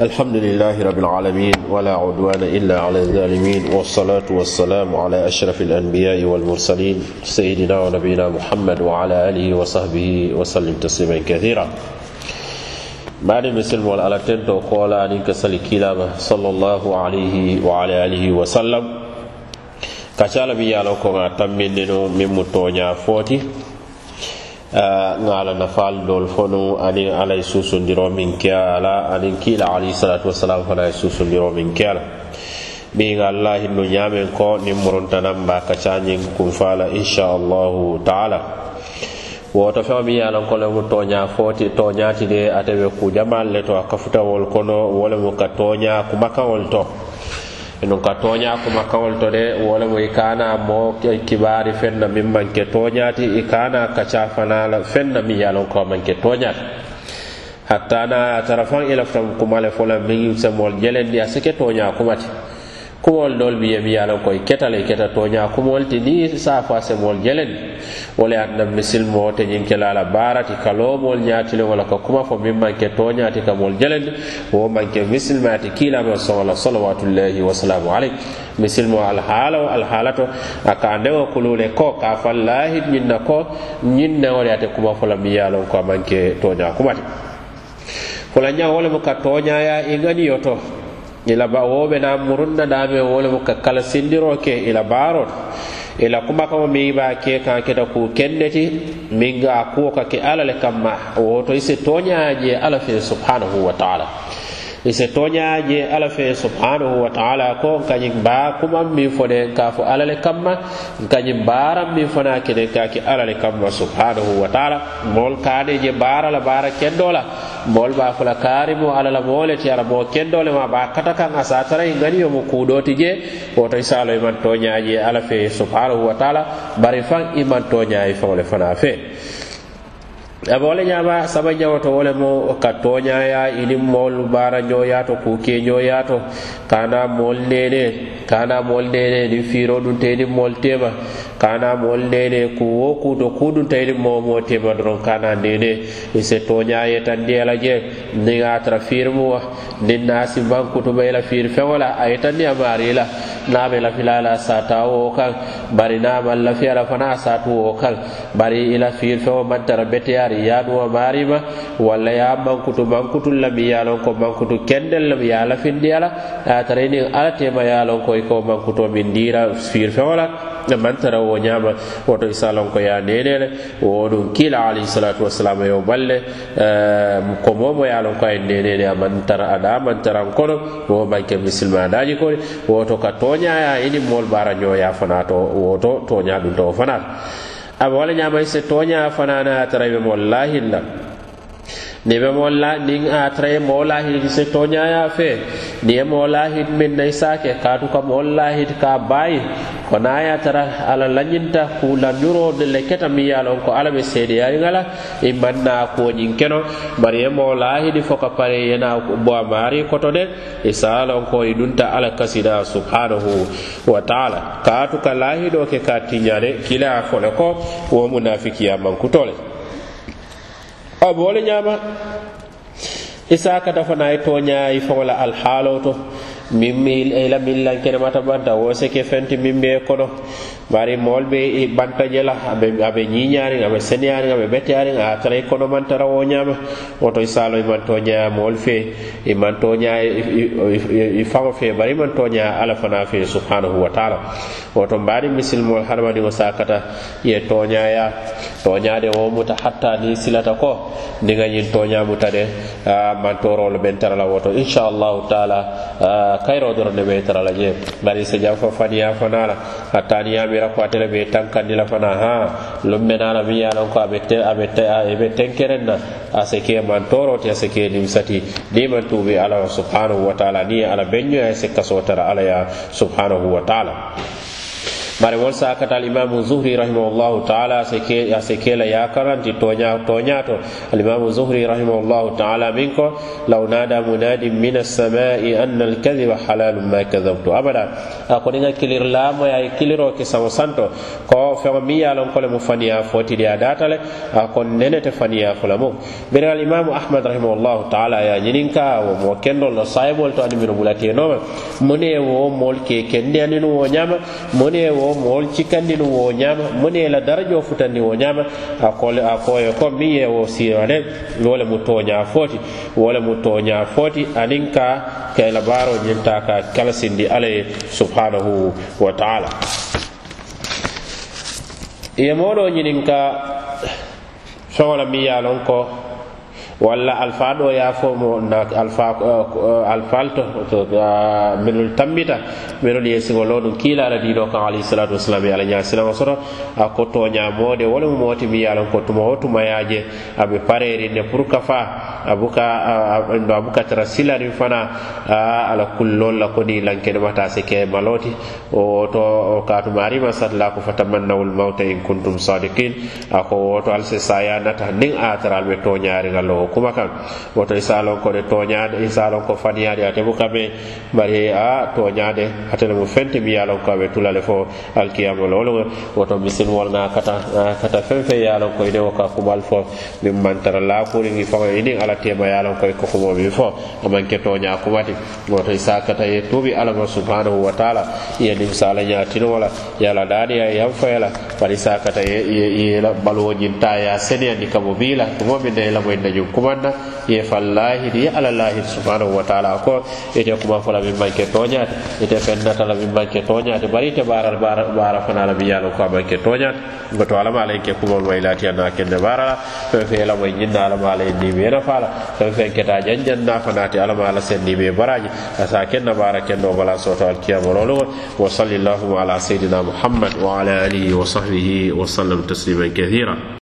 الحمد لله رب العالمين ولا عدوان إلا على الظالمين والصلاة والسلام على أشرف الأنبياء والمرسلين سيدنا ونبينا محمد وعلى آله وصحبه وسلم تسليما كثيرا. بعد مسلم والعلى تنتو قول أنك سلكيلا صلى الله عليه وعلى آله وسلم كشال بيالو كما تمنينو من متونيا فوتي Eh, ŋa ala nafaalu dool fonu ani ala ye suusundiroo miŋ ke ala la kila kiila alayhi salatu wassalam fana ye suusundiroo min ke ala la ɓiŋ alla hinnu ñaameŋ ko niŋ muruntanan ba kacañiŋ kunfa la inchallahu taala. Woto feŋo mi yalan a loŋ ko lemu tooña footi tooñaati de atewe ku jamal le to a kafuta wol kono wolemu ka tooña kumakaŋol to. Non ka toña kuma kawol to de wala mo ikana mo kibari fenna min manke toñati ikana kaca fanala fenna mi yalon ko manke toñati hatta na tarafan ila fam kumale fola min semol jelendi ke toña kumati kumol dol bi yemi mi koy ketale keta toña kumol ti ni safa semol jelen. wala adna misilmo te teñin kelala barati baarati kalomol ñatilin wala ko kuma fo min manke toñati kamol jelen. wo manke misilmati kiilama sogola salawatullahi wasalamu aleyk. misilmo alhaala o alhaalato aka ka ndewo kulule ko ka fallahi ñinna ko ñin ne wala yate kuma fola mi ye ko manke toña kumati fola ña wolemu ka toñaya i ganiyo to ila ba woɓe na murunna dame wole mu ka kala sindiro ke ila baro ila kuma kama mi ba ke ka ke da ku kendeti min ga ku ka ke ala le kamma. Woto ise tonya je ala fe subhanahu wa taala. Ise tonya je ala fe subhanahu wa taala ko kañum ba kuma min fode ka fo ala le kamma. Mi fo na fona de ka ke ala le kamma subhanahu wa taala. Mol ka de je bara la bara kendola moolu ba fula karimo ala la moo ti ala moo kendoo le ma ba kata kan asa se a tara i ŋaniyo mu kuudoo ti je woto i se a loŋ i maŋ fe subhanahu wa taala bari fan iman maŋ tooñaa i le fanaŋ fe abo le ñama saba jawoto wole mo ka toñaya inin moolu baara ñoyato kuke ñoyato kana mool nene kana mool nene ni firo ɗum te mol mool tema kana moolu nene ku wo kuto kudun tayini moo moo tema doron kana nene. I se toña yetandi ala je niŋ a tara fiirimu wa niŋ naasi bankutuba i la fiiri feŋo la a yetandi a la naŋ be lafila la sata wo kaŋ bari naŋ maŋ lafiya la fanaŋ a saatu wo kaŋ bari i la fiiri feŋo maŋ tara beteyaari yaanuwa maarima walla ye a mankutu mankutun la miŋ ye a loŋ ko mankutu kendel le ye a lafindi ala la a ye tara i niŋ ala tema ye a loŋ ko i ko mankuto miŋ diira fiiri feŋo la maŋ tara wo ñaama woto isalon ko ya nene woɗum wo ɗum kiila alayhisalatu wasalam yo balle eh, ko momo ye lon ko ay nenene aman tara ada man kono wo manke misilma daji kone woto ka toñaya ini mool bara ñoya fana to woto toña ɗum to fanata aɓa wala ñamay se toña fanana a mo ɓe lahilla ni be mol la niŋ a tara moo lahiti se toñaya fe. Ni ye moo lahiti min nay sake kaatu ka mool lahiti ka bayi ko naya tara ala lañinta ku lanjuroo de le keta mi yalon ko ala be seedeyariŋ ngala la i maŋ naa keno bari e moo lahiti fo ka pare yena bo a maari koto de. E salon ko i dunta ala kasida subhanahu wa taala. Kaatu ka lahidoo ke ka tiña kila fole ko wo munafikiya mankutoo a be wo le ñaama? I sakata fana ye tooña i faŋo la alhaalo to miŋ ila la miŋ lankenemata banta wo seke fenti miŋ be kono. bari mool be i banta je la abe ñiñaariŋ abe seneyaariŋ abe beteyaariŋ a tara i kono konomantara wo ñaama. Woto i saalo i maŋ toñaya mool fe i maŋ toñaya i faŋo fe bari i maŋ toñaya alla fana fe subhanahu wa taala. Woto mbaani misilmol hadamadiŋo sakata ye toñaya toñade wo muta hatta ni silata ko niŋ ñiŋ toña muta de mantoroolu ben tara la woto. Inchallahu taala kayro doro ne be tara la je bari i jam fa faniya fana la hatta niŋ yamira ko atele be tankandi fana ha lumme na la mi yalon ko abe te abe te abe tenkeren na aseke man toro te aseke nim sati. Man tubi ala subhanahu wa taala ni ala benyo ay se kaso tara ala ya subhanahu wa taala. Bari wol sakata alimamu zuhri rahimahullahu taala a sekela yakaranti toña toñato alimamu zuhri rahimahullahu taala min ko law nada munadin min alsamai anna alkadiba halalum ma kadabtu abada ako ɗiga kilir lamoya e kiliro ke samo santo ko feŋo miŋ ye a loŋ ko le mu faniyaa fo le a kon nene te faniyaa fo la mu bari ahmad rahimahullahu taala ye a ñiniŋ ka wo moo kendol lo sayibol to aniŋ minu bulatenoma mu ne ye wo moolu ke kendi aninu wo ñaama mu ne ye wo moolu cikandinu wo ñaama mu ne ye la darajoo futandi wo ñaama a ko a ko ye ko miŋ ye wo siirane wo le mu tooñaa fo ti wo le mu tooñaa fo ti aniŋ ka kayla baaro ñiŋ taa ka kalasindi sindi ye subhanahu wa taala. ye mooloo ñinin ka feŋo miŋ ye a loŋ ko walla alfaa ɗo ye a fo mo na alfa eh, eh, alfaal to ah, minul tambita. menolu ye siŋolo ɗum kiila diɗo kan kaŋ alayhisalatu wasalam ye ala ñaa silama soto. A ko toñamode wo lemu mooti mi yalon ko tuma wo tuma ye je a be parerinde pour ka fa a buka a tara silariŋ fana a ala kullol la koni lankenemata se ke maloti oto katuma arima satla ko fatamannawul mawta in kuntum sadiqin ako woto al se saya nata niŋ a tara al be toñariŋa kuma kan woto isalon ko de toñade isalon ko faniyade ate buka me bari a toñade hatene mu fenti mi ye a loŋ ko a be fo alkiyama la woto misin wol na kata eh, kata feŋ feŋ ye a ko ine wo ka kubal fo. Miŋ mantara laakuriŋ i faŋo iniŋ ala tema ye a loŋ ko ko miŋ fo. A maŋ ke tooña kumati woto i kata ye tuubi ala subhanahu wa taala. I ye nimsaala ñaatino wo la ya a la daaniya ye yanfaye la parisa kata yela baluwo ñinta ya seneyandi kamo mila tumo min na yela moyinna ñum kumanna ye fallahi ni ye ala lahir subhanahu wa taala. Ko ite kuma fola min manke toñate ite fennatala min manke toñate bari te baral bara fanala mi yalo ko a manke toñate goto alama alay ke kumol may latiyanna kenne barala fen fe yela moy ñinna alama alay ndiɓe nafala fen fen keta janjanna fanati alama ala sen ndiɓe baraji. Asa kenna bara kenno bala soto alkiyamolologo wa sallallahu ala sayidina muhammad wa ala alihi wa sahbihi وصحبه وسلم تسليما كثيرا.